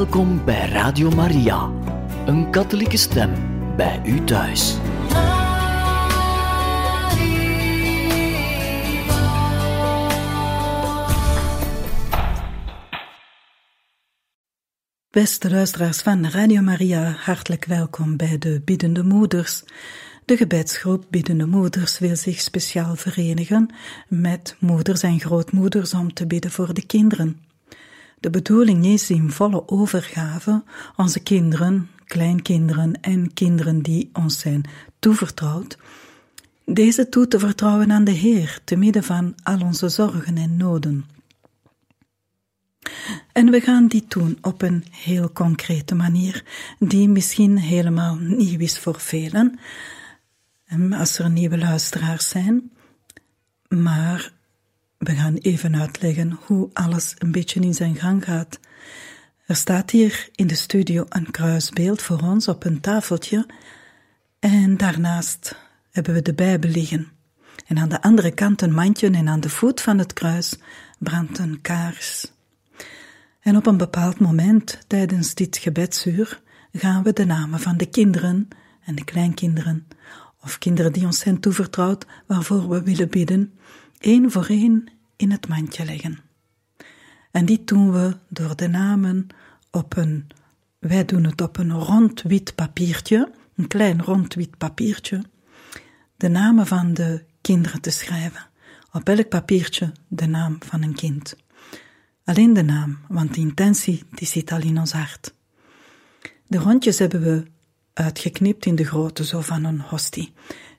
Welkom bij Radio Maria, een katholieke stem bij u thuis. Beste luisteraars van Radio Maria, hartelijk welkom bij de Biddende Moeders. De gebedsgroep Biddende Moeders wil zich speciaal verenigen met moeders en grootmoeders om te bidden voor de kinderen. De bedoeling is in volle overgave onze kinderen, kleinkinderen en kinderen die ons zijn toevertrouwd, deze toe te vertrouwen aan de Heer te midden van al onze zorgen en noden. En we gaan dit doen op een heel concrete manier, die misschien helemaal nieuw is voor velen, als er nieuwe luisteraars zijn. Maar we gaan even uitleggen hoe alles een beetje in zijn gang gaat. Er staat hier in de studio een kruisbeeld voor ons op een tafeltje en daarnaast hebben we de Bijbel liggen. En aan de andere kant een mandje en aan de voet van het kruis brandt een kaars. En op een bepaald moment tijdens dit gebedsuur gaan we de namen van de kinderen en de kleinkinderen, of kinderen die ons zijn toevertrouwd, waarvoor we willen bidden, één voor één in het mandje leggen. En dit doen we door de namen op een, wij doen het op een rond wit papiertje, een klein rond wit papiertje, de namen van de kinderen te schrijven. Op elk papiertje de naam van een kind. Alleen de naam, want de intentie die zit al in ons hart. De rondjes hebben we uitgeknipt in de grootte zo van een hostie.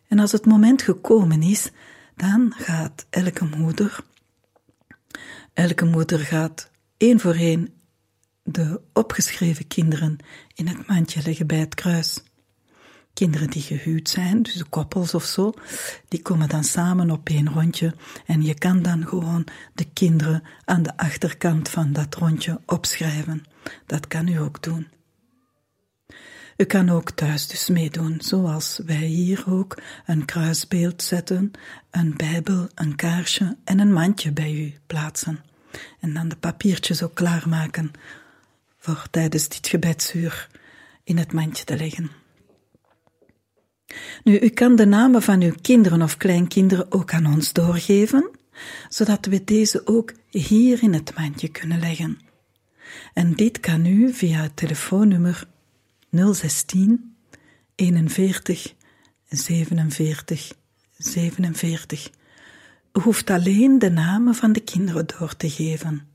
En als het moment gekomen is, dan gaat elke moeder, elke moeder gaat één voor één de opgeschreven kinderen in het mandje leggen bij het kruis. Kinderen die gehuwd zijn, dus koppels of zo, die komen dan samen op één rondje en je kan dan gewoon de kinderen aan de achterkant van dat rondje opschrijven. Dat kan u ook doen. U kan ook thuis dus meedoen, zoals wij hier ook een kruisbeeld zetten, een bijbel, een kaarsje en een mandje bij u plaatsen. En dan de papiertjes ook klaarmaken voor tijdens dit gebedsuur in het mandje te leggen. Nu, u kan de namen van uw kinderen of kleinkinderen ook aan ons doorgeven, zodat we deze ook hier in het mandje kunnen leggen. En dit kan u via het telefoonnummer 016 41 47 47. U hoeft alleen de namen van de kinderen door te geven.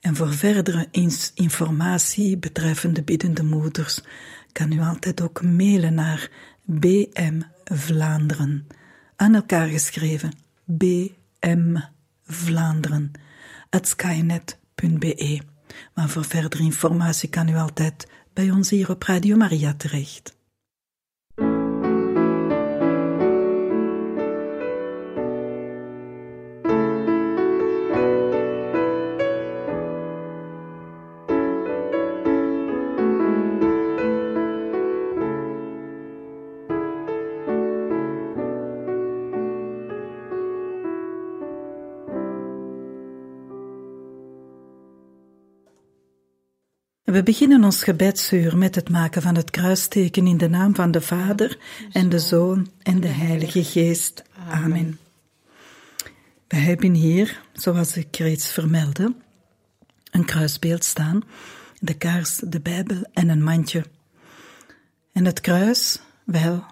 En voor verdere informatie betreffende biddende moeders kan u altijd ook mailen naar BM Vlaanderen. Aan elkaar geschreven. BM Vlaanderen. skynet.be. Maar voor verdere informatie kan u altijd bij ons hier op Radio Maria terecht. We beginnen ons gebedsuur met het maken van het kruisteken in de naam van de Vader en de Zoon en de Heilige Geest. Amen. We hebben hier, zoals ik reeds vermeldde, een kruisbeeld staan, de kaars, de Bijbel en een mandje. En het kruis, wel,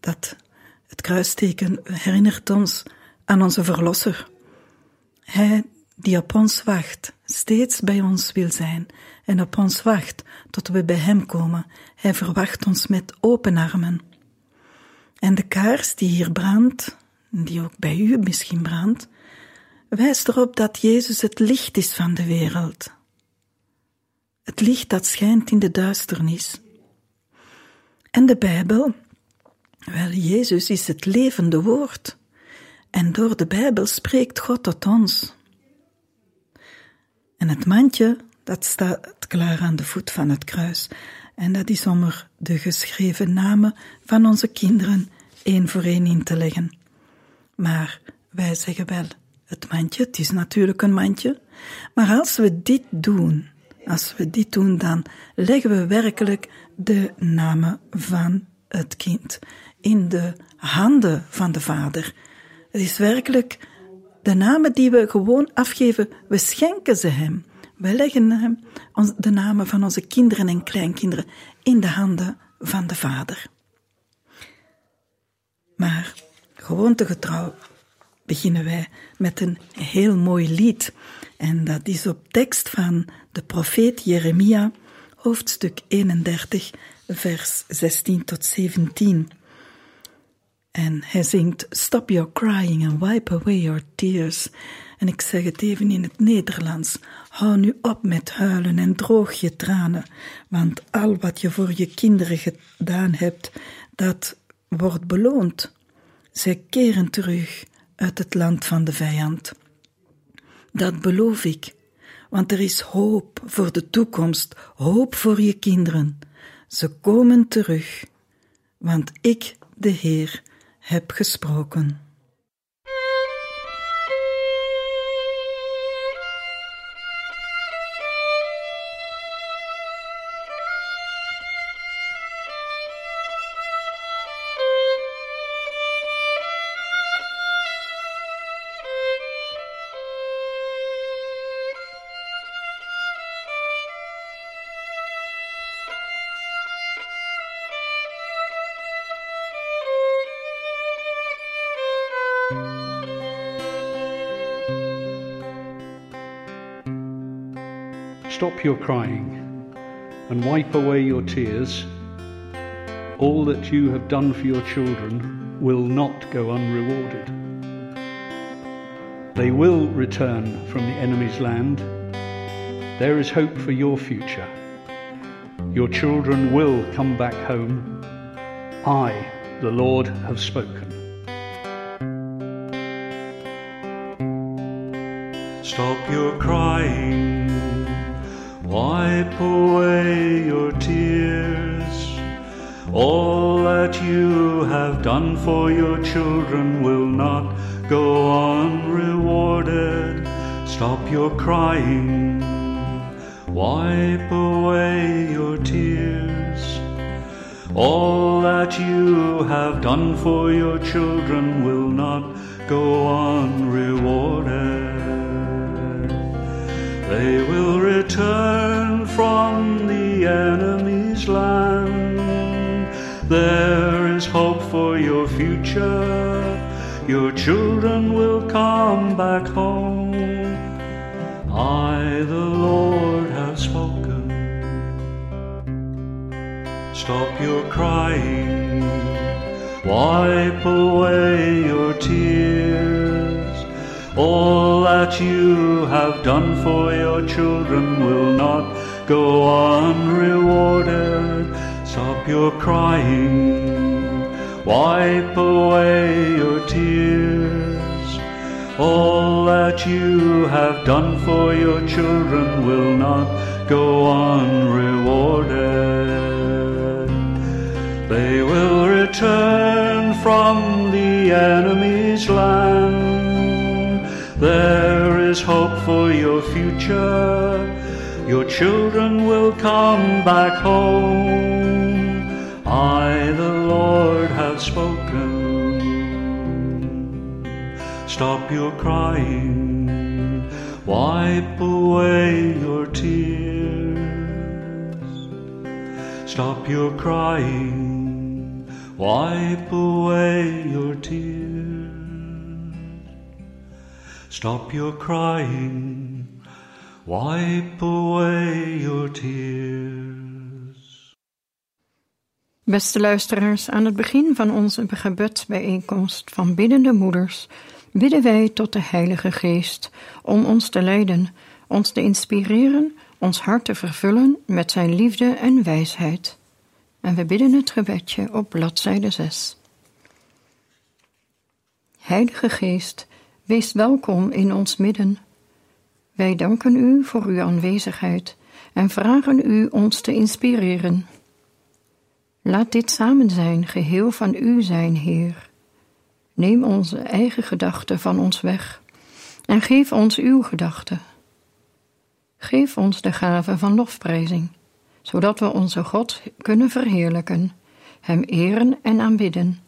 dat het kruisteken herinnert ons aan onze Verlosser. Hij die op ons wacht, steeds bij ons wil zijn en op ons wacht tot we bij Hem komen. Hij verwacht ons met open armen. En de kaars die hier brandt, die ook bij u misschien brandt, wijst erop dat Jezus het licht is van de wereld. Het licht dat schijnt in de duisternis. En de Bijbel, wel, Jezus is het levende woord. En door de Bijbel spreekt God tot ons. En het mandje, dat staat klaar aan de voet van het kruis. En dat is om er de geschreven namen van onze kinderen één voor één in te leggen. Maar wij zeggen wel, het mandje, het is natuurlijk een mandje. Maar als we dit doen, Als we dit doen, dan leggen we werkelijk de namen van het kind in de handen van de vader. Het is werkelijk de namen die we gewoon afgeven, we schenken ze hem. We leggen hem de namen van onze kinderen en kleinkinderen in de handen van de vader. Maar gewoontegetrouw beginnen wij met een heel mooi lied. En dat is op tekst van de profeet Jeremia, hoofdstuk 31, vers 16 tot 17. En hij zingt Stop your crying and wipe away your tears. En ik zeg het even in het Nederlands. Hou nu op met huilen en droog je tranen, want al wat je voor je kinderen gedaan hebt, dat wordt beloond. Zij keren terug uit het land van de vijand. Dat beloof ik, want er is hoop voor de toekomst, hoop voor je kinderen. Ze komen terug, want ik, de Heer, heb gesproken. Stop your crying and wipe away your tears. All that you have done for your children will not go unrewarded. They will return from the enemy's land. There is hope for your future. Your children will come back home. I, the Lord, have spoken. Stop your crying Wipe away your tears. All that you have done for your children will not go unrewarded. Stop your crying. Wipe away your tears. All that you have done for your children will not go unrewarded. They will return from the enemy's land. There is hope for your future. Your children will come back home. I, the Lord, have spoken. Stop your crying. Wipe away your tears. All that you have done for your children will not go unrewarded. Stop your crying, wipe away your tears. All that you have done for your children will not go unrewarded. They will return from the enemy's land there is hope for your future. Your children will come back home. I, the Lord, have spoken. Stop your crying. Wipe away your tears. Stop your crying. Wipe away your tears. Stop your crying, wipe away your tears. Beste luisteraars, aan het begin van onze gebedsbijeenkomst van biddende moeders bidden wij tot de Heilige Geest om ons te leiden, ons te inspireren, ons hart te vervullen met zijn liefde en wijsheid. En we bidden het gebedje op bladzijde 6. Heilige Geest, Wees welkom in ons midden. Wij danken u voor uw aanwezigheid en vragen u ons te inspireren. Laat dit samen zijn geheel van u zijn, Heer. Neem onze eigen gedachten van ons weg en geef ons uw gedachten. Geef ons de gave van lofprijzing, zodat we onze God kunnen verheerlijken, Hem eren en aanbidden.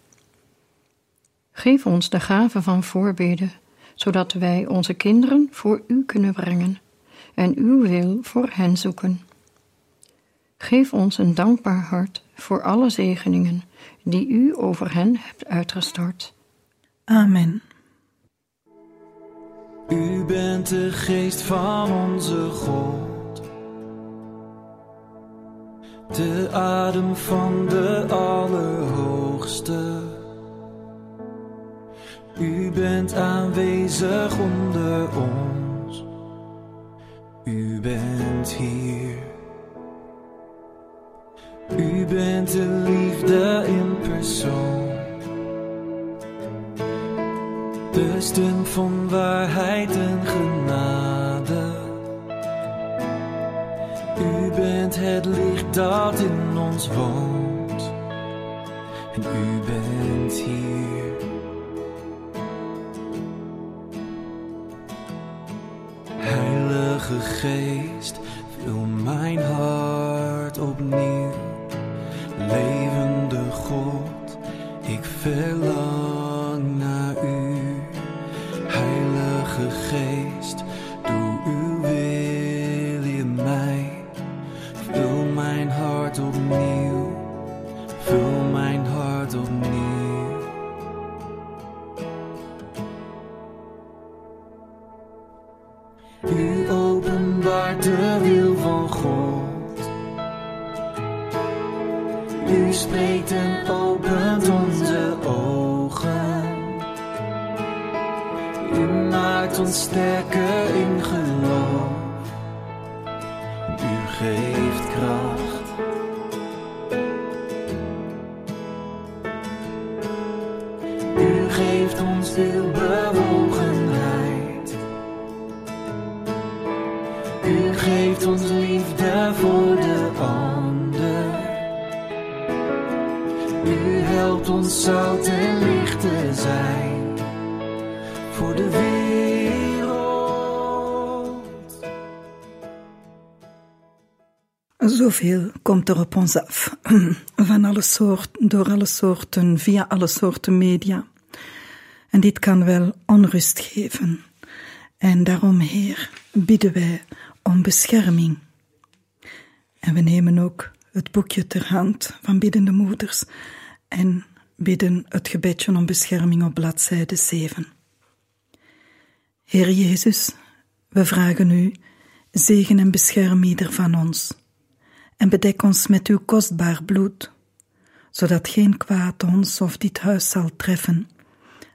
Geef ons de gave van voorbeden, zodat wij onze kinderen voor U kunnen brengen en Uw wil voor hen zoeken. Geef ons een dankbaar hart voor alle zegeningen die U over hen hebt uitgestort. Amen. U bent de geest van onze God, de adem van de Allerhoogste. U bent aanwezig onder ons, U bent hier. U bent de liefde in persoon. De stem van waarheid en genade. U bent het licht dat in ons woont. En u bent hier. Heilige af. Van alle soorten, door alle soorten, via alle soorten media. En dit kan wel onrust geven. En daarom, Heer, bidden wij om bescherming. En we nemen ook het boekje ter hand van biddende moeders en bidden het gebedje om bescherming op bladzijde 7. Heer Jezus, we vragen u, zegen en bescherm ieder van ons en bedek ons met uw kostbaar bloed, zodat geen kwaad ons of dit huis zal treffen,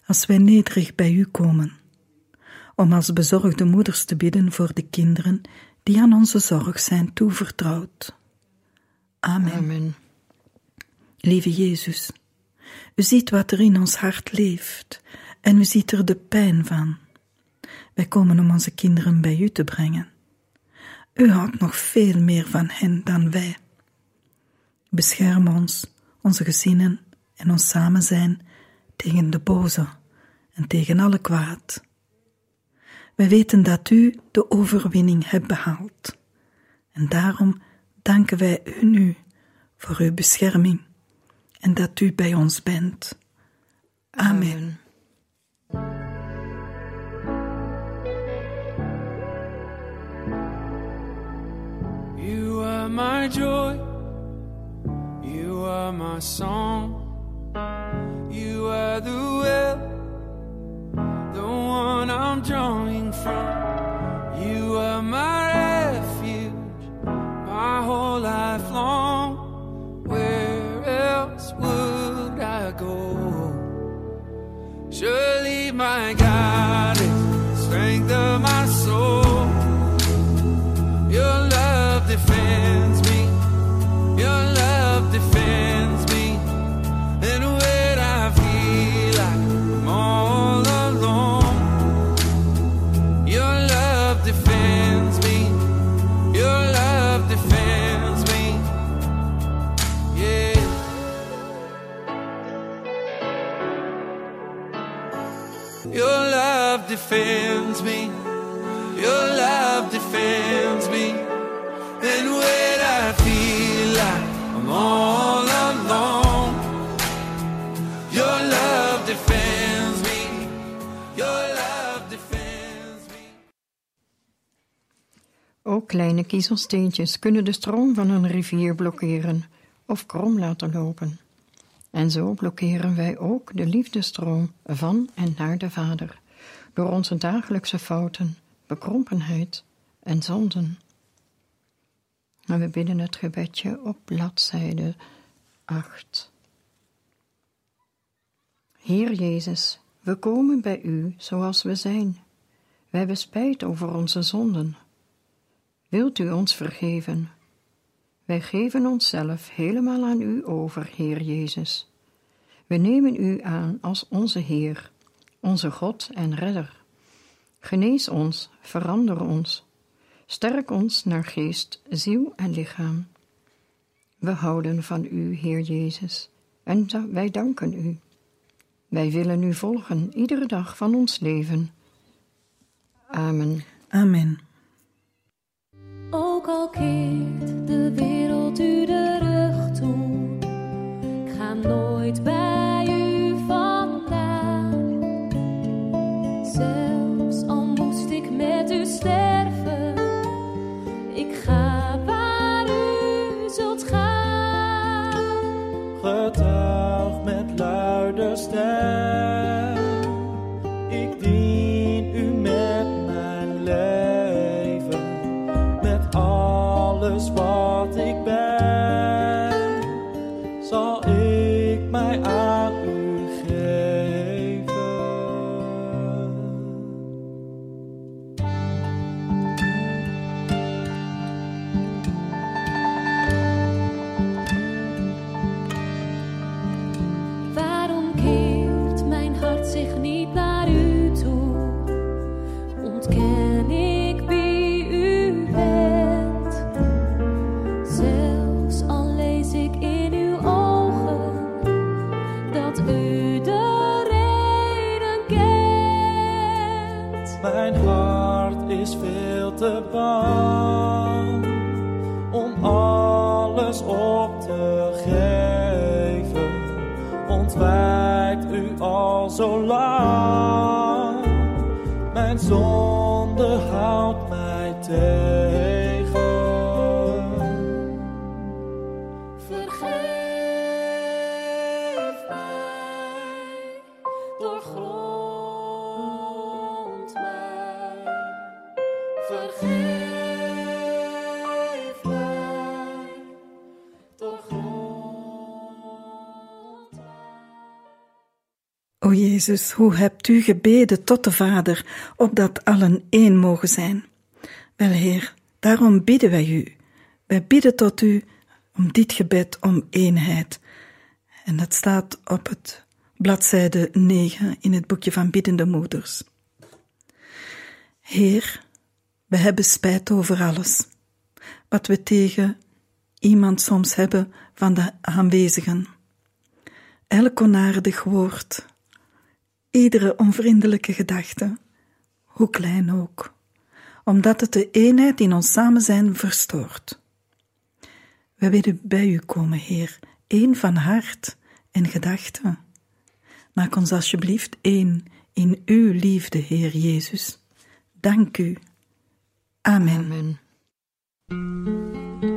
als wij nederig bij u komen, om als bezorgde moeders te bidden voor de kinderen die aan onze zorg zijn toevertrouwd. Amen. Amen. Lieve Jezus, u ziet wat er in ons hart leeft en u ziet er de pijn van. Wij komen om onze kinderen bij u te brengen. U houdt nog veel meer van hen dan wij. Bescherm ons, onze gezinnen en ons samen zijn tegen de boze en tegen alle kwaad. Wij weten dat u de overwinning hebt behaald. En daarom danken wij u nu voor uw bescherming en dat u bij ons bent. Amen. Are my joy. You are my song. You are the well, the one I'm drawing from. You are my refuge, my whole life long. Where else would I go? Surely my God defends me. Your love defends me. And when I feel like I'm all alone, your love defends me. Your love defends me. Ook kleine kiezelsteentjes kunnen de stroom van een rivier blokkeren of krom laten lopen. En zo blokkeren wij ook de liefdestroom van en naar de Vader door onze dagelijkse fouten, bekrompenheid en zonden. En we bidden het gebedje op bladzijde 8. Heer Jezus, we komen bij U zoals we zijn. We hebben spijt over onze zonden. Wilt U ons vergeven? Wij geven onszelf helemaal aan U over, Heer Jezus. We nemen U aan als onze Heer, onze God en Redder. Genees ons, verander ons, sterk ons naar geest, ziel en lichaam. We houden van U, Heer Jezus, en wij danken U. Wij willen U volgen iedere dag van ons leven. Amen. Amen. Ook al keert de wereld u de rug toe, ik ga nooit bij met Jezus, hoe hebt u gebeden tot de Vader, opdat allen één mogen zijn? Wel, Heer, daarom bidden wij u. Wij bidden tot u om dit gebed om eenheid. En dat staat op het bladzijde 9 in het boekje van Biddende Moeders. Heer, we hebben spijt over alles. Wat we tegen iemand soms hebben van de aanwezigen. Elk onaardig woord, iedere onvriendelijke gedachte, hoe klein ook, omdat het de eenheid in ons samen zijn verstoort. We willen bij u komen, Heer, één van hart en gedachte. Maak ons alsjeblieft één in uw liefde, Heer Jezus. Dank u. Amen. Amen.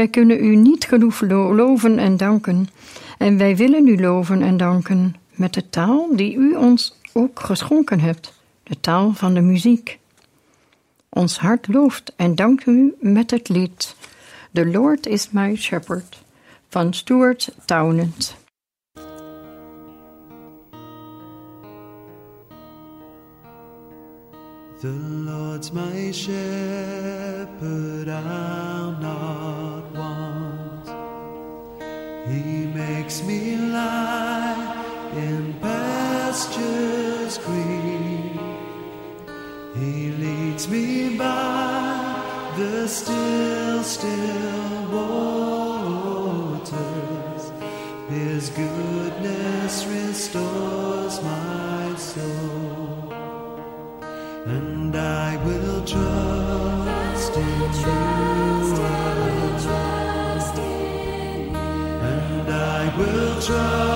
Wij kunnen u niet genoeg loven en danken. En wij willen u loven en danken met de taal die u ons ook geschonken hebt, de taal van de muziek. Ons hart looft en dankt u met het lied The Lord is my shepherd van Stuart Townend. The Lord's my shepherd, I'll not. He makes me lie in pastures green. He leads me by the still, still waters. His goodness restores my soul and I will trust in you. 着。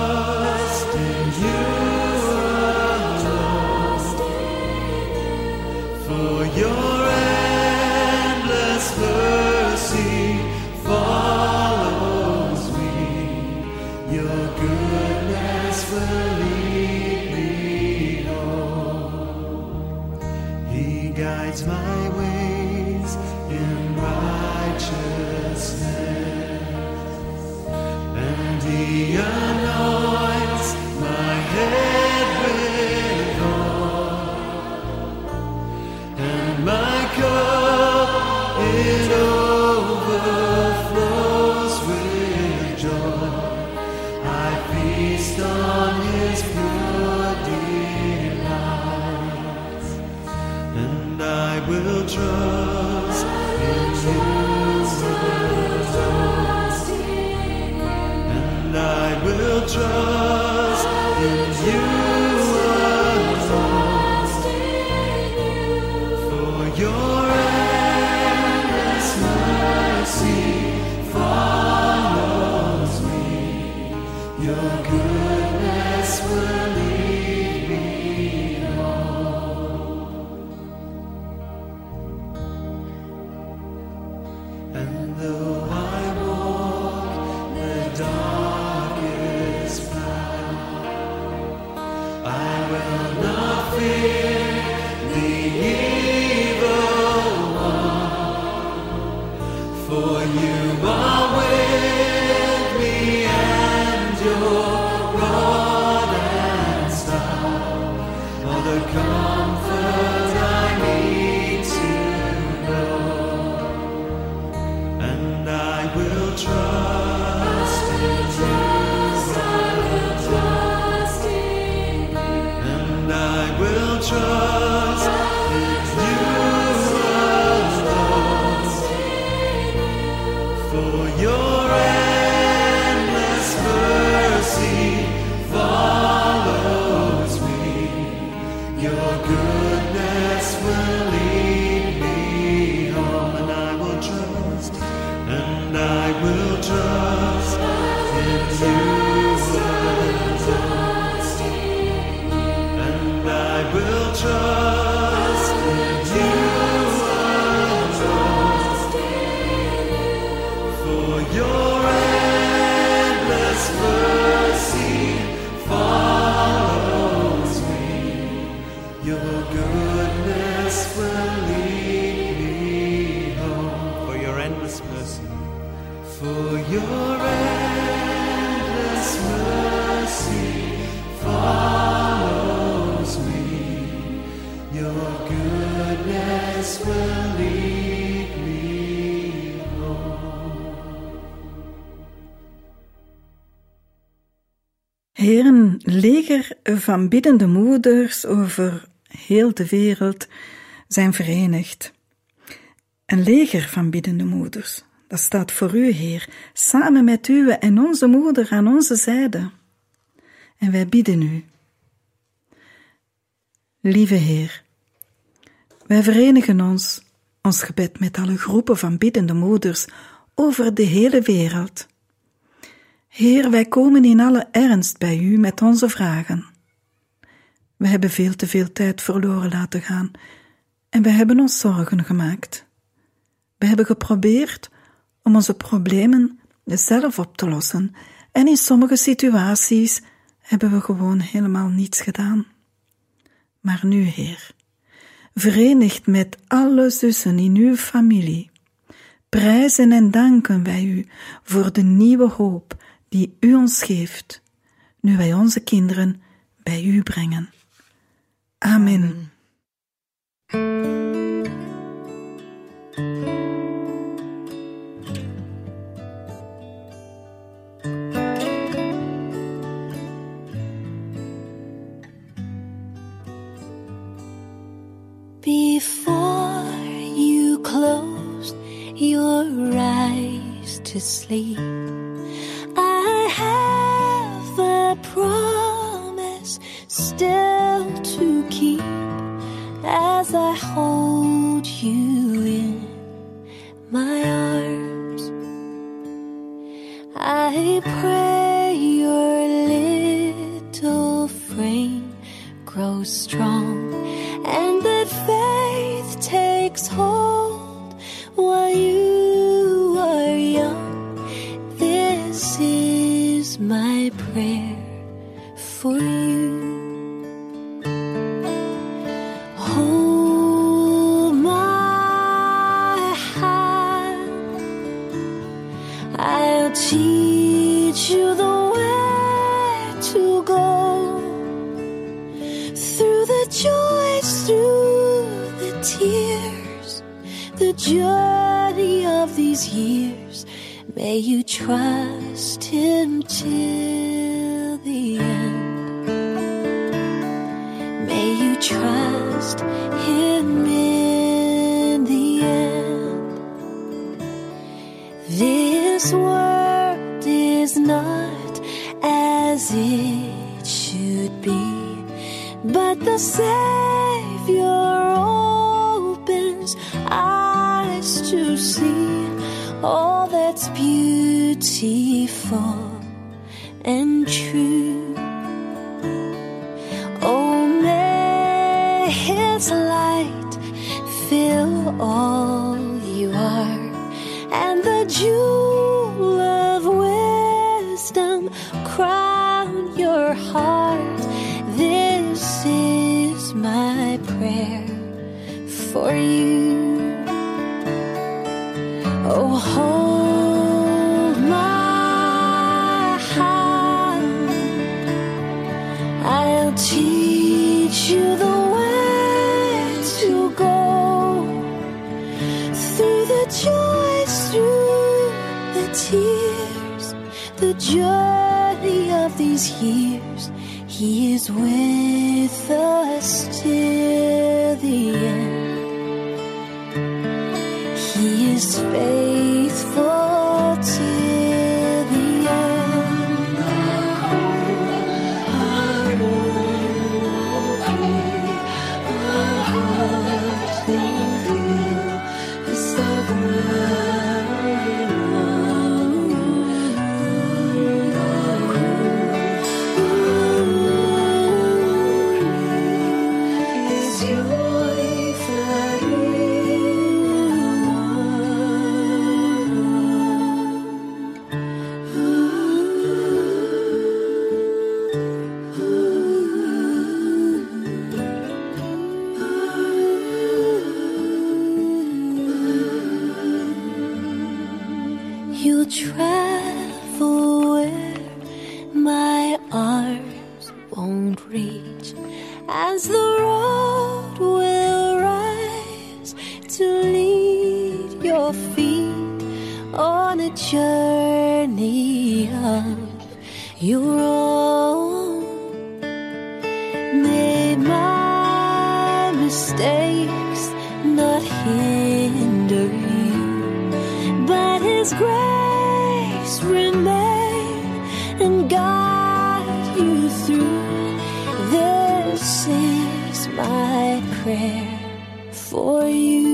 Van biddende moeders over heel de wereld zijn verenigd. Een leger van biddende moeders, dat staat voor u, Heer, samen met u en onze moeder aan onze zijde. En wij bidden u. Lieve Heer, wij verenigen ons, ons gebed met alle groepen van biddende moeders over de hele wereld. Heer, wij komen in alle ernst bij u met onze vragen. We hebben veel te veel tijd verloren laten gaan en we hebben ons zorgen gemaakt. We hebben geprobeerd om onze problemen zelf op te lossen. En in sommige situaties hebben we gewoon helemaal niets gedaan. Maar nu, Heer, verenigd met alle zussen in uw familie, prijzen en danken wij u voor de nieuwe hoop die u ons geeft, nu wij onze kinderen bij u brengen. Amen. Before you closed your eyes to sleep, His light fill all you are, and the jewel of wisdom crown your heart. This is my prayer for you. with the remain and guide you through. This is my prayer for you.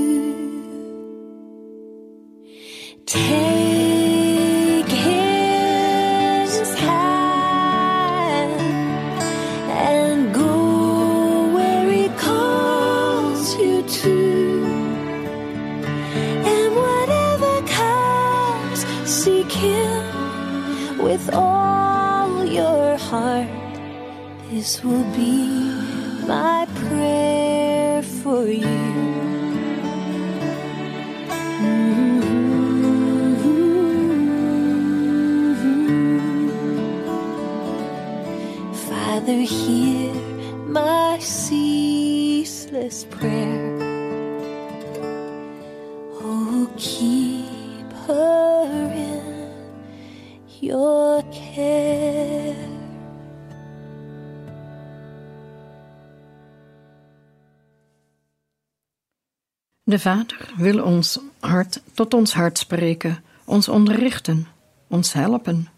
De Vader wil ons hart tot ons hart spreken, ons onderrichten, ons helpen.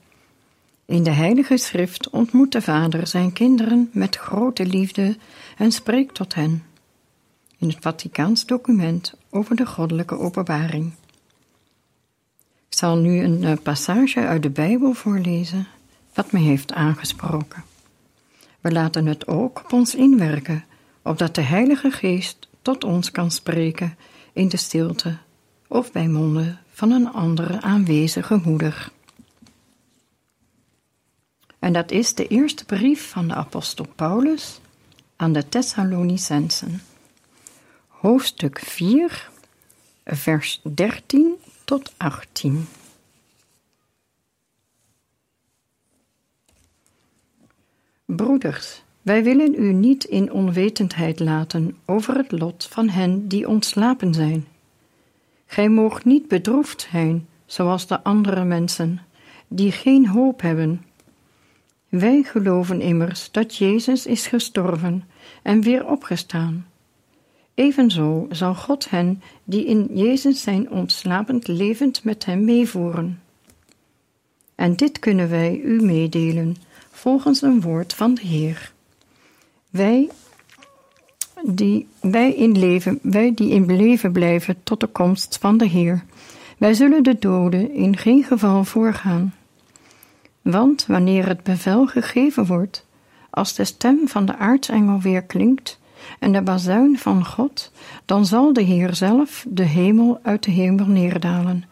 In de Heilige Schrift ontmoet de Vader zijn kinderen met grote liefde en spreekt tot hen. In het Vaticaans document over de goddelijke openbaring. Ik zal nu een eh, passage uit de Bijbel voorlezen, wat me heeft aangesproken. We laten het ook op ons inwerken, opdat de Heilige Geest tot ons kan spreken in de stilte of bij monden van een andere aanwezige moeder. En dat is de eerste brief van de apostel Paulus aan de Thessalonicensen. Hoofdstuk 4, vers 13 tot 18. Broeders, wij willen u niet in onwetendheid laten over het lot van hen die ontslapen zijn. Gij moogt niet bedroefd zijn, zoals de andere mensen, die geen hoop hebben. Wij geloven immers dat Jezus is gestorven en weer opgestaan. Evenzo zal God hen die in Jezus zijn ontslapend levend met hem meevoeren. En dit kunnen wij u meedelen, volgens een woord van de Heer. Wij die, wij, in leven, wij die in leven blijven tot de komst van de Heer, wij zullen de doden in geen geval voorgaan. Want wanneer het bevel gegeven wordt, als de stem van de aartsengel weer klinkt en de bazuin van God, dan zal de Heer zelf de hemel uit de hemel neerdalen.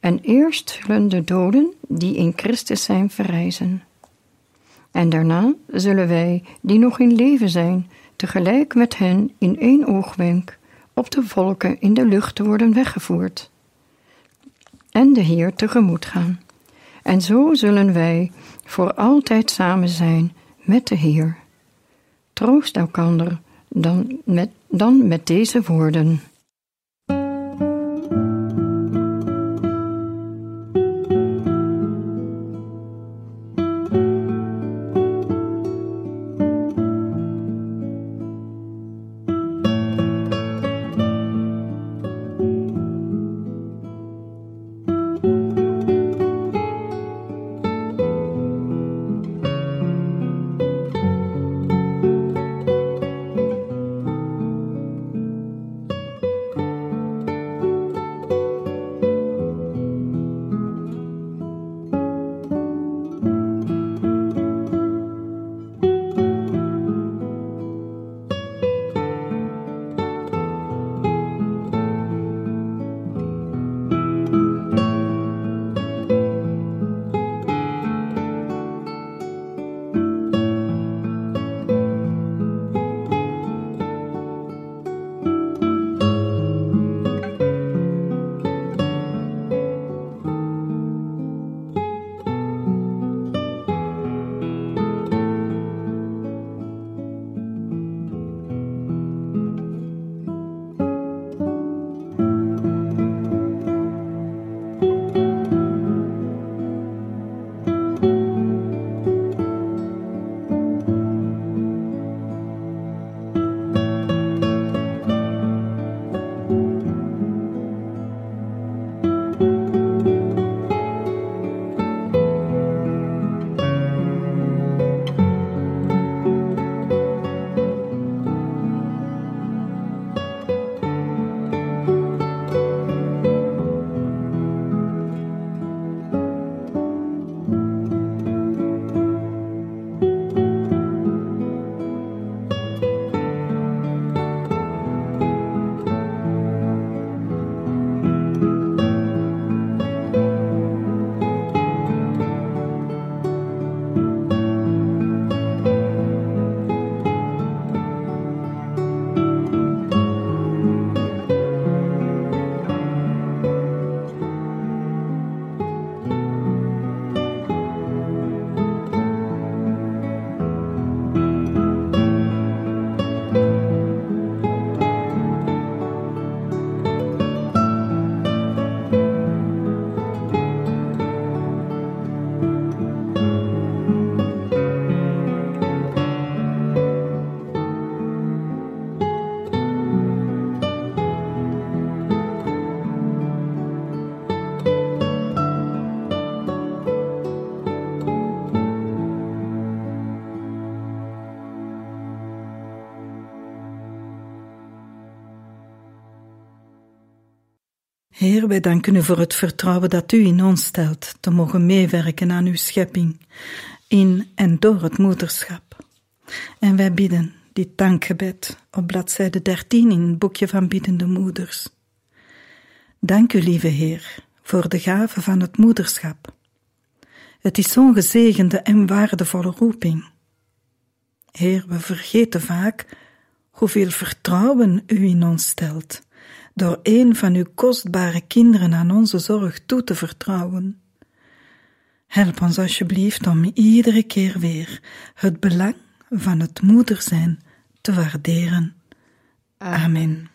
En eerst zullen de doden die in Christus zijn verrijzen. En daarna zullen wij, die nog in leven zijn, tegelijk met hen in één oogwenk op de volken in de lucht worden weggevoerd. En de Heer tegemoet gaan. En zo zullen wij voor altijd samen zijn met de Heer. Troost elkander dan met, dan met deze woorden. Heer, wij danken u voor het vertrouwen dat u in ons stelt te mogen meewerken aan uw schepping, in en door het moederschap. En wij bidden dit dankgebed op bladzijde 13 in het boekje van Biddende Moeders. Dank u, lieve Heer, voor de gave van het moederschap. Het is zo'n gezegende en waardevolle roeping. Heer, we vergeten vaak hoeveel vertrouwen u in ons stelt, door een van uw kostbare kinderen aan onze zorg toe te vertrouwen. Help ons alsjeblieft om iedere keer weer het belang van het moeder zijn te waarderen. Amen.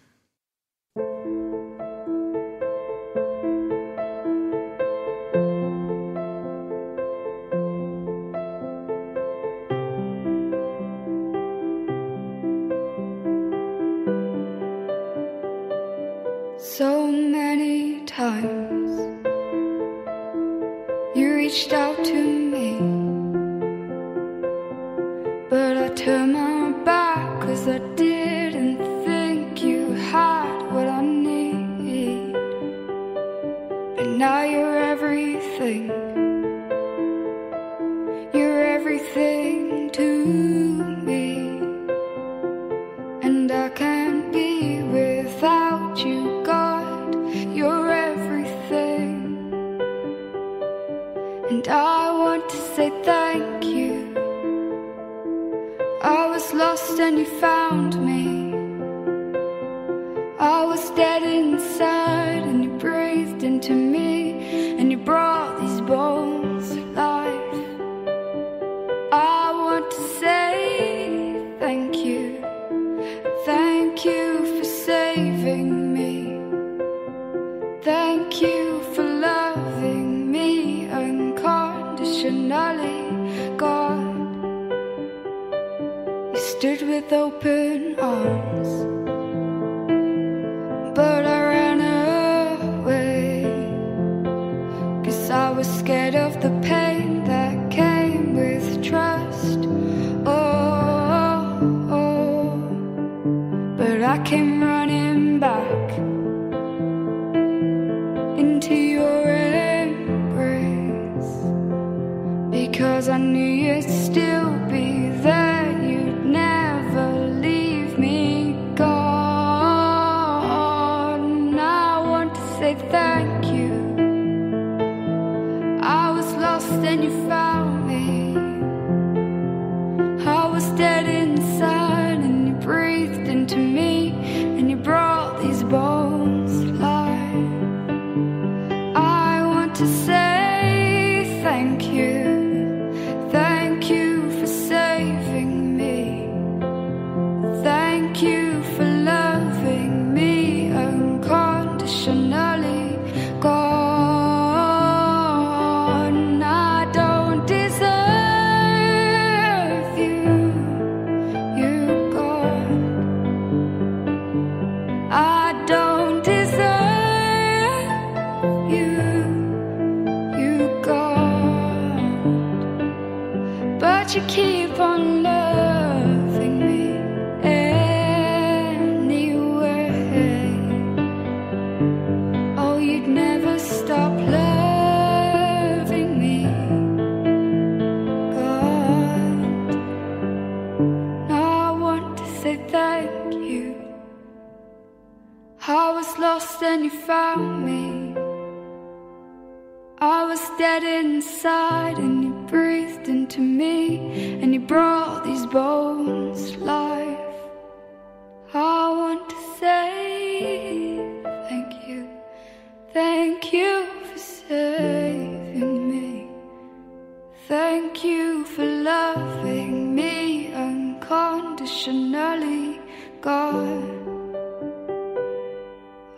Thank you for loving me unconditionally, God.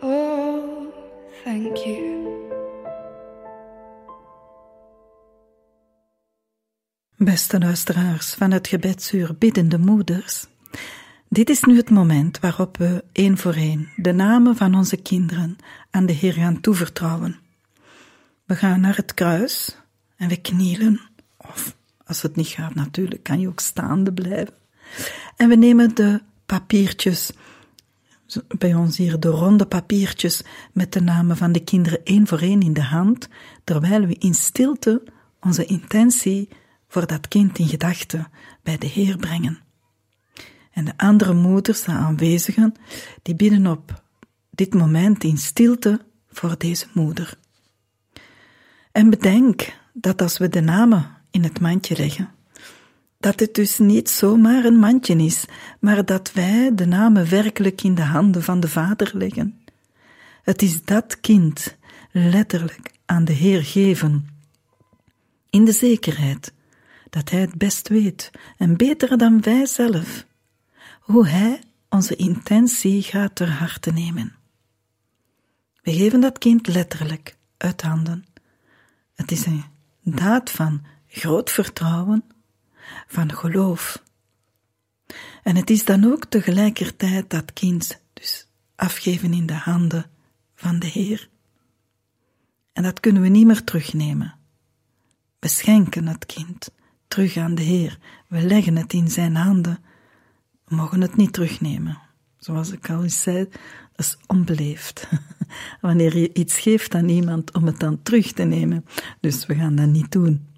Oh, thank you. Beste luisteraars van het gebedsuur Biddende Moeders, dit is nu het moment waarop we één voor één de namen van onze kinderen aan de Heer gaan toevertrouwen. We gaan naar het kruis en we knielen, of als het niet gaat natuurlijk, kan je ook staande blijven. En we nemen de papiertjes bij ons hier de ronde papiertjes met de namen van de kinderen één voor één in de hand, terwijl we in stilte onze intentie voor dat kind in gedachten bij de Heer brengen. En de andere moeders, de aanwezigen, die bidden op dit moment in stilte voor deze moeder. En bedenk dat als we de namen in het mandje leggen, dat het dus niet zomaar een mandje is, maar dat wij de namen werkelijk in de handen van de Vader leggen. Het is dat kind letterlijk aan de Heer geven, in de zekerheid dat Hij het best weet en beter dan wij zelf, hoe Hij onze intentie gaat ter harte nemen. We geven dat kind letterlijk uit handen. Het is een daad van groot vertrouwen, van geloof. En het is dan ook tegelijkertijd dat kind dus afgeven in de handen van de Heer. En dat kunnen we niet meer terugnemen. We schenken het kind terug aan de Heer. We leggen het in zijn handen. We mogen het niet terugnemen. Zoals ik al eens zei, dat is onbeleefd. Wanneer je iets geeft aan iemand om het dan terug te nemen. Dus we gaan dat niet doen.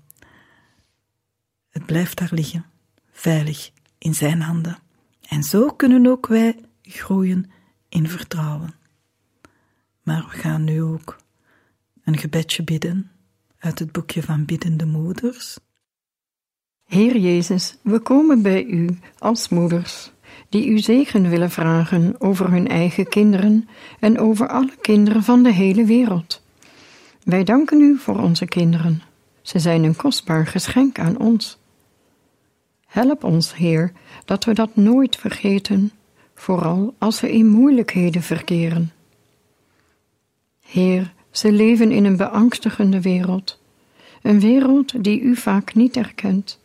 Het blijft daar liggen, veilig in zijn handen. En zo kunnen ook wij groeien in vertrouwen. Maar we gaan nu ook een gebedje bidden uit het boekje van Biddende Moeders. Heer Jezus, we komen bij u als moeders, die u zegen willen vragen over hun eigen kinderen en over alle kinderen van de hele wereld. Wij danken u voor onze kinderen. Ze zijn een kostbaar geschenk aan ons. Help ons, Heer, dat we dat nooit vergeten, vooral als we in moeilijkheden verkeren. Heer, ze leven in een beangstigende wereld, een wereld die u vaak niet erkent.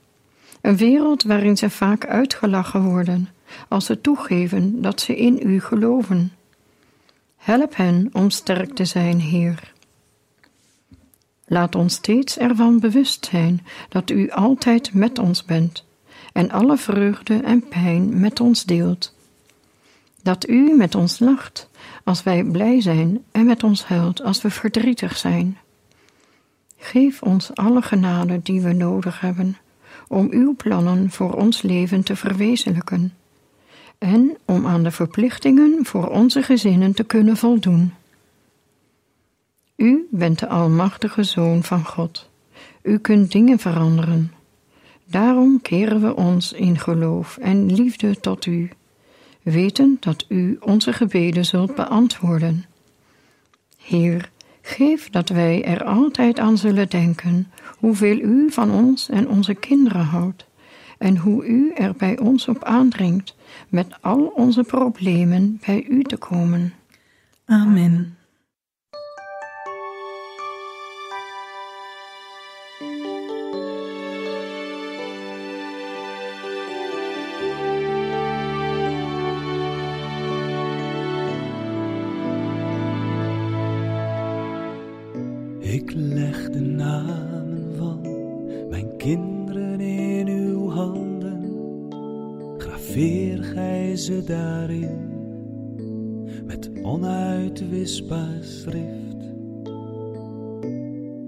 Een wereld waarin ze vaak uitgelachen worden als ze toegeven dat ze in u geloven. Help hen om sterk te zijn, Heer. Laat ons steeds ervan bewust zijn dat u altijd met ons bent en alle vreugde en pijn met ons deelt. Dat u met ons lacht als wij blij zijn en met ons huilt als we verdrietig zijn. Geef ons alle genade die we nodig hebben om uw plannen voor ons leven te verwezenlijken en om aan de verplichtingen voor onze gezinnen te kunnen voldoen. U bent de Almachtige Zoon van God. U kunt dingen veranderen. Daarom keren we ons in geloof en liefde tot U, weten dat U onze gebeden zult beantwoorden. Heer, geef dat wij er altijd aan zullen denken hoeveel U van ons en onze kinderen houdt en hoe U er bij ons op aandringt met al onze problemen bij U te komen. Amen. Graveer gij ze daarin met onuitwisbaar schrift.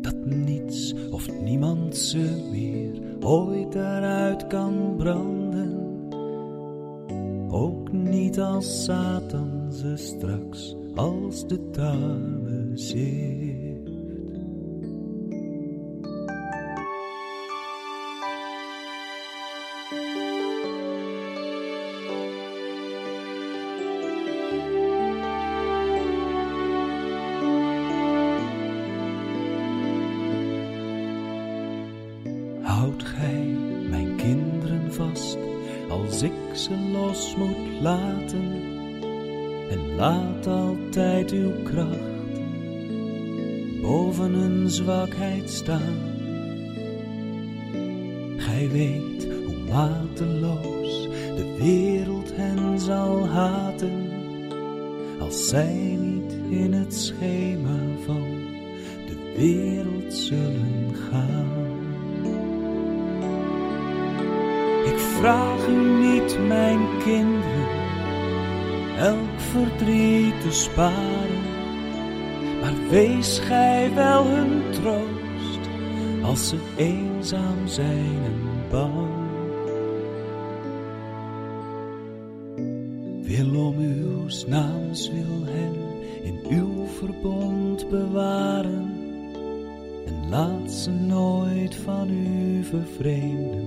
Dat niets of niemand ze meer ooit daaruit kan branden. Ook niet als Satan ze straks als de tarwe zeeft. Uw kracht boven hun zwakheid staan. Gij weet hoe mateloos de wereld hen zal haten als zij Maar wees gij wel hun troost als ze eenzaam zijn en bang. Wil om uw naams wil hen in uw verbond bewaren. En laat ze nooit van u vervreemden,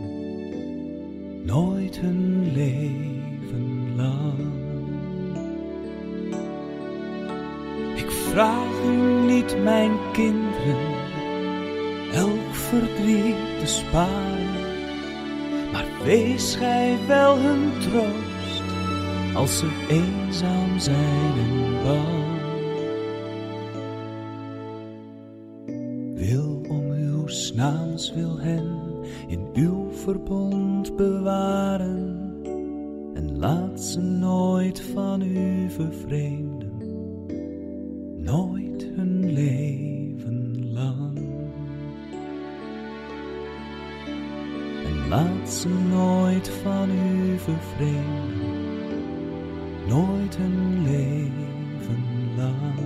gij wel hun troost als ze eenzaam zijn en bang. Wil om uw naams wil hen in uw verbond bewaren en laat ze nooit van u vervreemden, nooit van u vervreemden, nooit hun leven lang.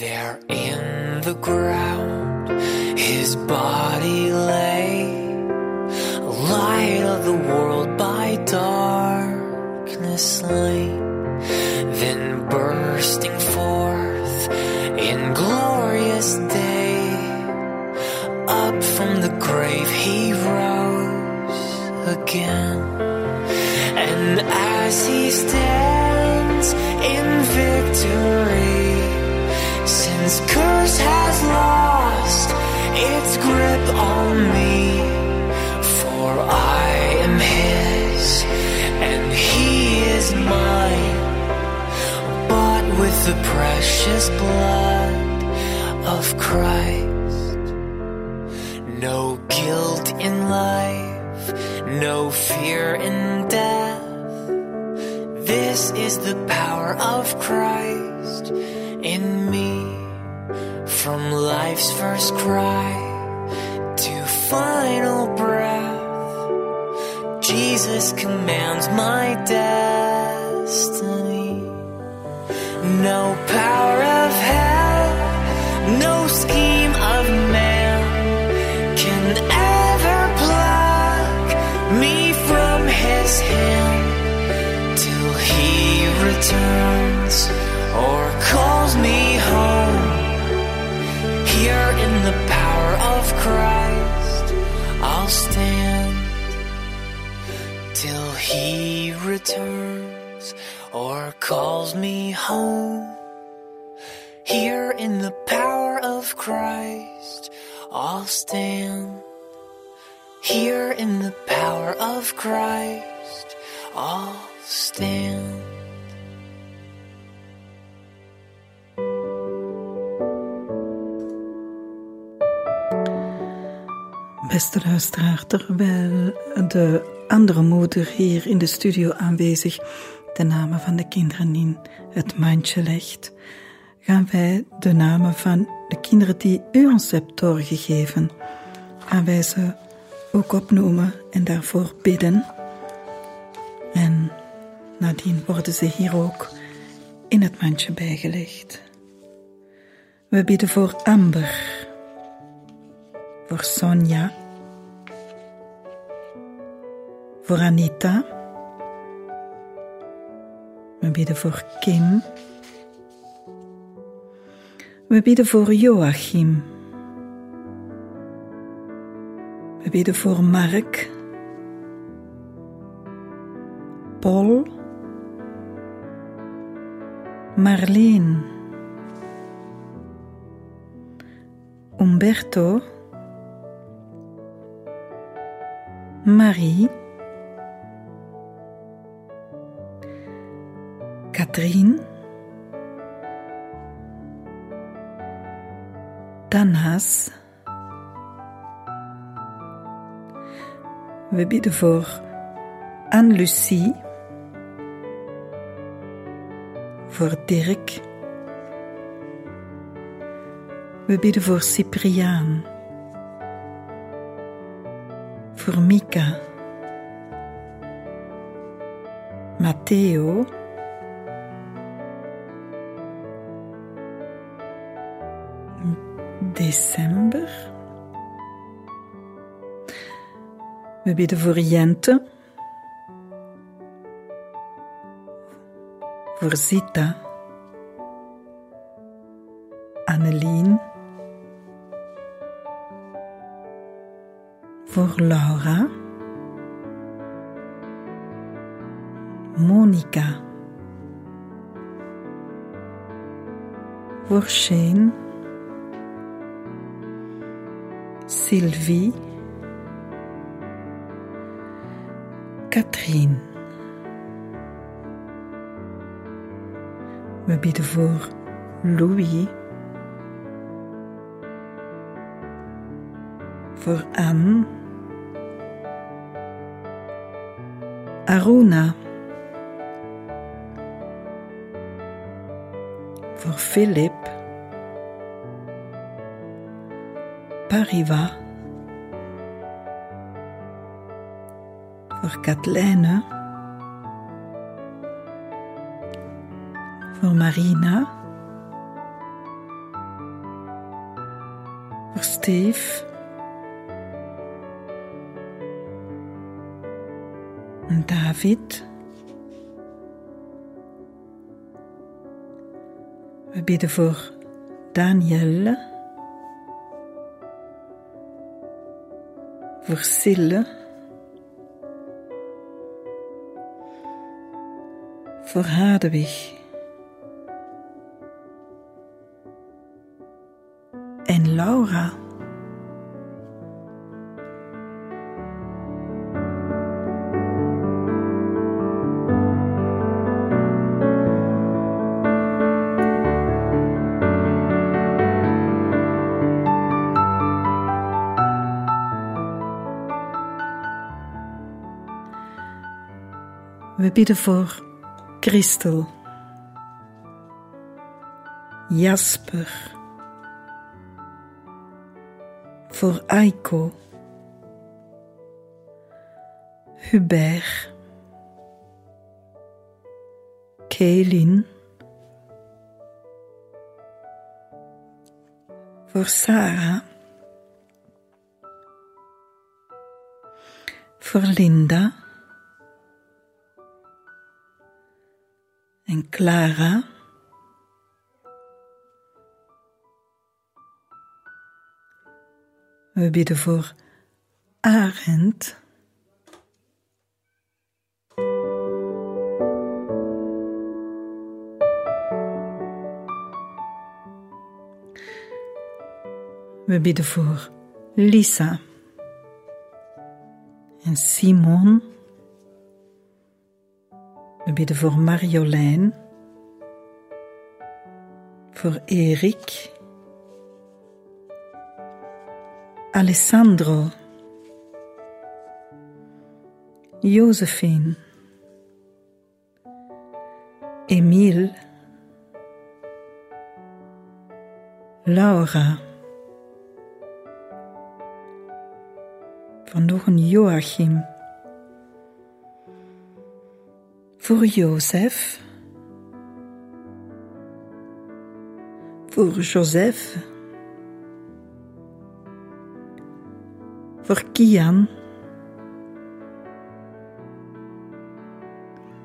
There in the ground his body lay, light of the world by darkness slain, then bursting forth in glorious day, up from the grave he rose again. And as he stands in victory, since curse has lost its grip on me, for I am his and he is mine, bought with the precious blood of Christ. No guilt in life, no fear in death. This is the power of Christ From life's first cry to final breath, Jesus commands my destiny. No he returns or calls me home. Here in the power of Christ, I'll stand. Here in the power of Christ, I'll stand. Beste luisteraar, terwijl de andere moeder hier in de studio aanwezig de namen van de kinderen in het mandje legt, gaan wij de namen van de kinderen die u ons hebt doorgegeven, gaan wij ze ook opnoemen en daarvoor bidden. En nadien worden ze hier ook in het mandje bijgelegd. We bidden voor Amber, voor Sonja, voor Anita. We bidden voor Kim. We bidden voor Joachim. We bidden voor Mark, Paul, Marleen, Umberto, Marie, Katrien, Tanas. We bidden voor Anne-Lucie, voor Dirk. We bidden voor Cypriaan, voor Mika, Matteo, december. We bidden voor Jente, voor Zita, Annelien, voor Laura, Monica, voor Shane, Sylvie, Katrien. We bidden voor Louis, voor Anne, Aruna, voor Philip, Pariva, voor Katlijne, voor Marina, voor Steve, David. We bidden voor Danielle, voor Sille, voor Hadewig en Laura. Bidden voor Christel, Jasper, voor Aiko, Hubert, Kaelin, voor Sarah, voor Linda en Clara. We bidden voor Arend. We bidden voor Lisa en Simon bidden voor Marjolein, voor Erik, Alessandro, Josephine, Emile, Laura, van nog een Joachim, voor Jozef, voor Joseph, voor Kian.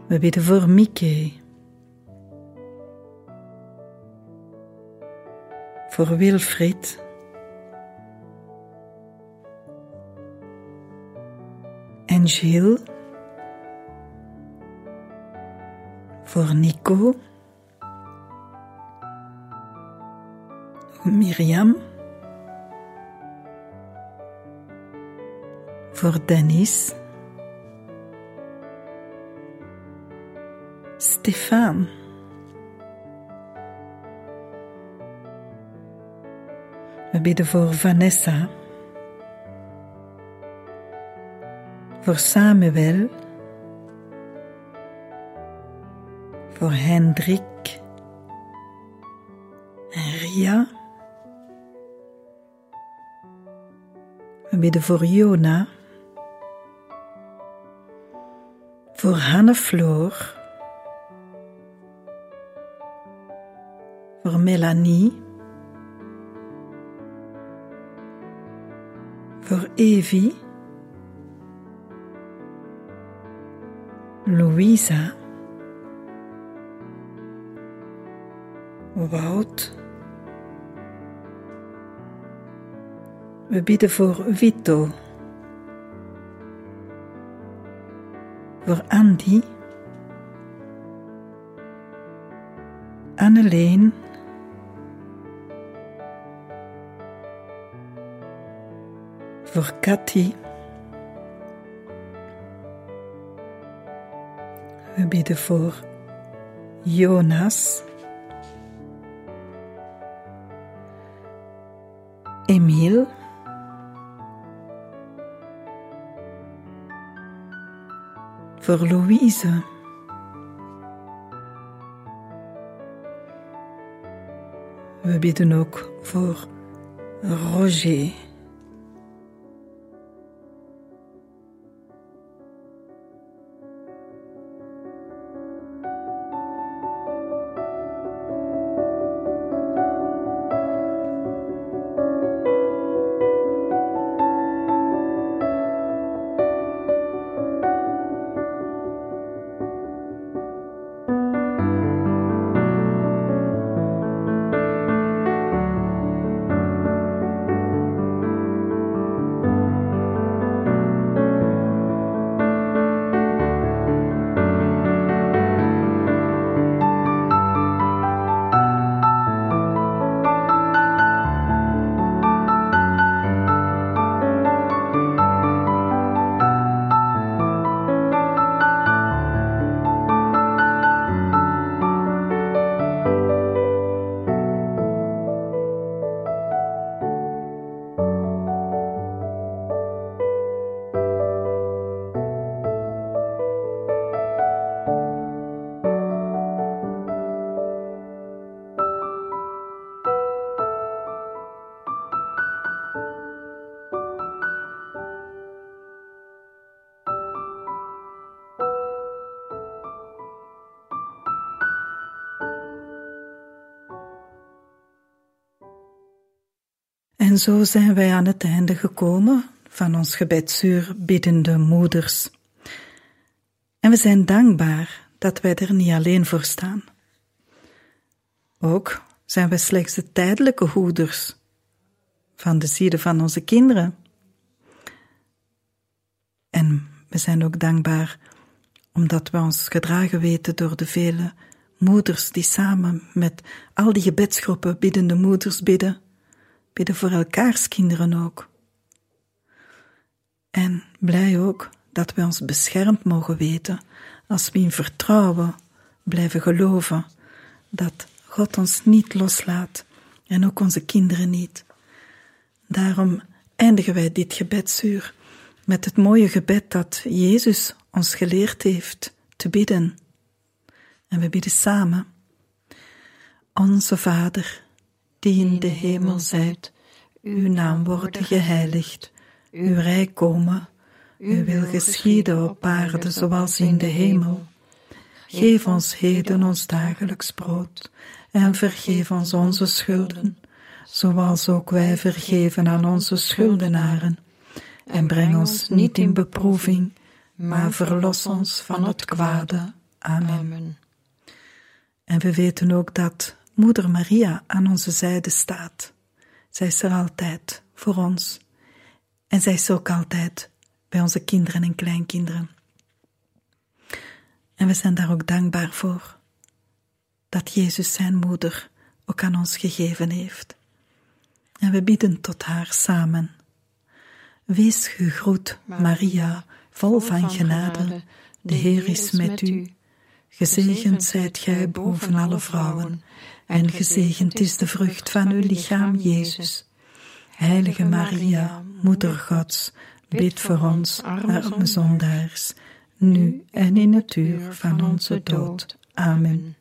We bidden voor Mickey. Voor Wilfried. En. Voor Nico. Miriam. Voor Dennis. Stefan. We bidden voor Vanessa. Voor Samuel. Voor Hendrik. En Ria. We bidden voor Jona. Voor Hannefloor. Voor Melanie. Voor Evie. Louisa. Wout. We bidden voor Vito. Voor Andy. Anneleen. Voor Cathy. We bidden voor Jonas. Voor Louise. We bidden ook voor Roger. Zo zijn wij aan het einde gekomen van ons gebedsuur biddende moeders. En we zijn dankbaar dat wij er niet alleen voor staan. Ook zijn wij slechts de tijdelijke hoeders van de zielen van onze kinderen. En we zijn ook dankbaar omdat we ons gedragen weten door de vele moeders die samen met al die gebedsgroepen biddende moeders bidden bidden voor elkaars kinderen ook. En blij ook dat wij ons beschermd mogen weten als we in vertrouwen blijven geloven dat God ons niet loslaat en ook onze kinderen niet. Daarom eindigen wij dit gebedsuur met het mooie gebed dat Jezus ons geleerd heeft te bidden. En we bidden samen. Onze Vader, die in de hemel zijt, uw naam worden geheiligd, uw rijk komen, uw wil geschieden op aarde zoals in de hemel. Geef ons heden ons dagelijks brood en vergeef ons onze schulden, zoals ook wij vergeven aan onze schuldenaren. En breng ons niet in beproeving, maar verlos ons van het kwade. Amen. En we weten ook dat Moeder Maria aan onze zijde staat. Zij is er altijd voor ons. En zij is ook altijd bij onze kinderen en kleinkinderen. En we zijn daar ook dankbaar voor dat Jezus zijn moeder ook aan ons gegeven heeft. En we bidden tot haar samen. Wees gegroet, Maria, vol van genade, de Heer is met u. Gezegend zijt gij boven alle vrouwen, en gezegend is de vrucht van uw lichaam, Jezus. Heilige Maria, Moeder Gods, bid voor ons, arme zondaars, nu en in het uur van onze dood. Amen.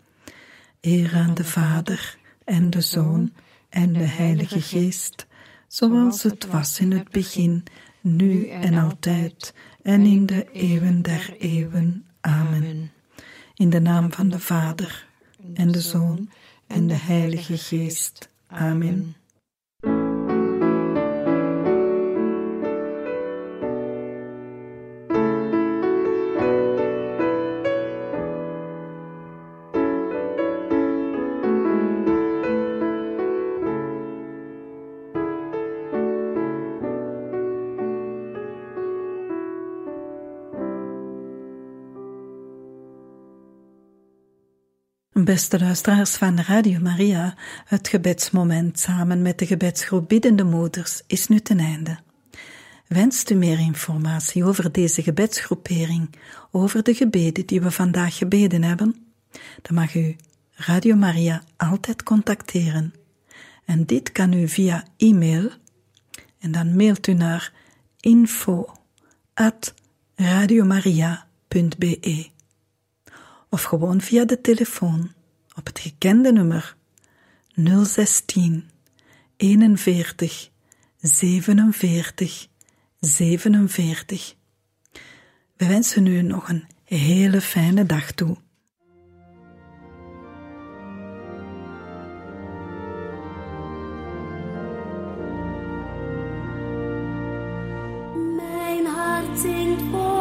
Eer aan de Vader en de Zoon en de Heilige Geest, zoals het was in het begin, nu en altijd, en in de eeuwen der eeuwen. Amen. In de naam van de Vader en de Zoon en de Heilige Geest. Amen. Beste luisteraars van Radio Maria, het gebedsmoment samen met de gebedsgroep Biddende Moeders is nu ten einde. Wenst u meer informatie over deze gebedsgroepering, over de gebeden die we vandaag gebeden hebben? Dan mag u Radio Maria altijd contacteren. En dit kan u via e-mail, en dan mailt u naar info at radiomaria.be of gewoon via de telefoon op het gekende nummer 016 41 47 47. We wensen u nog een hele fijne dag toe. Mijn hart zingt voor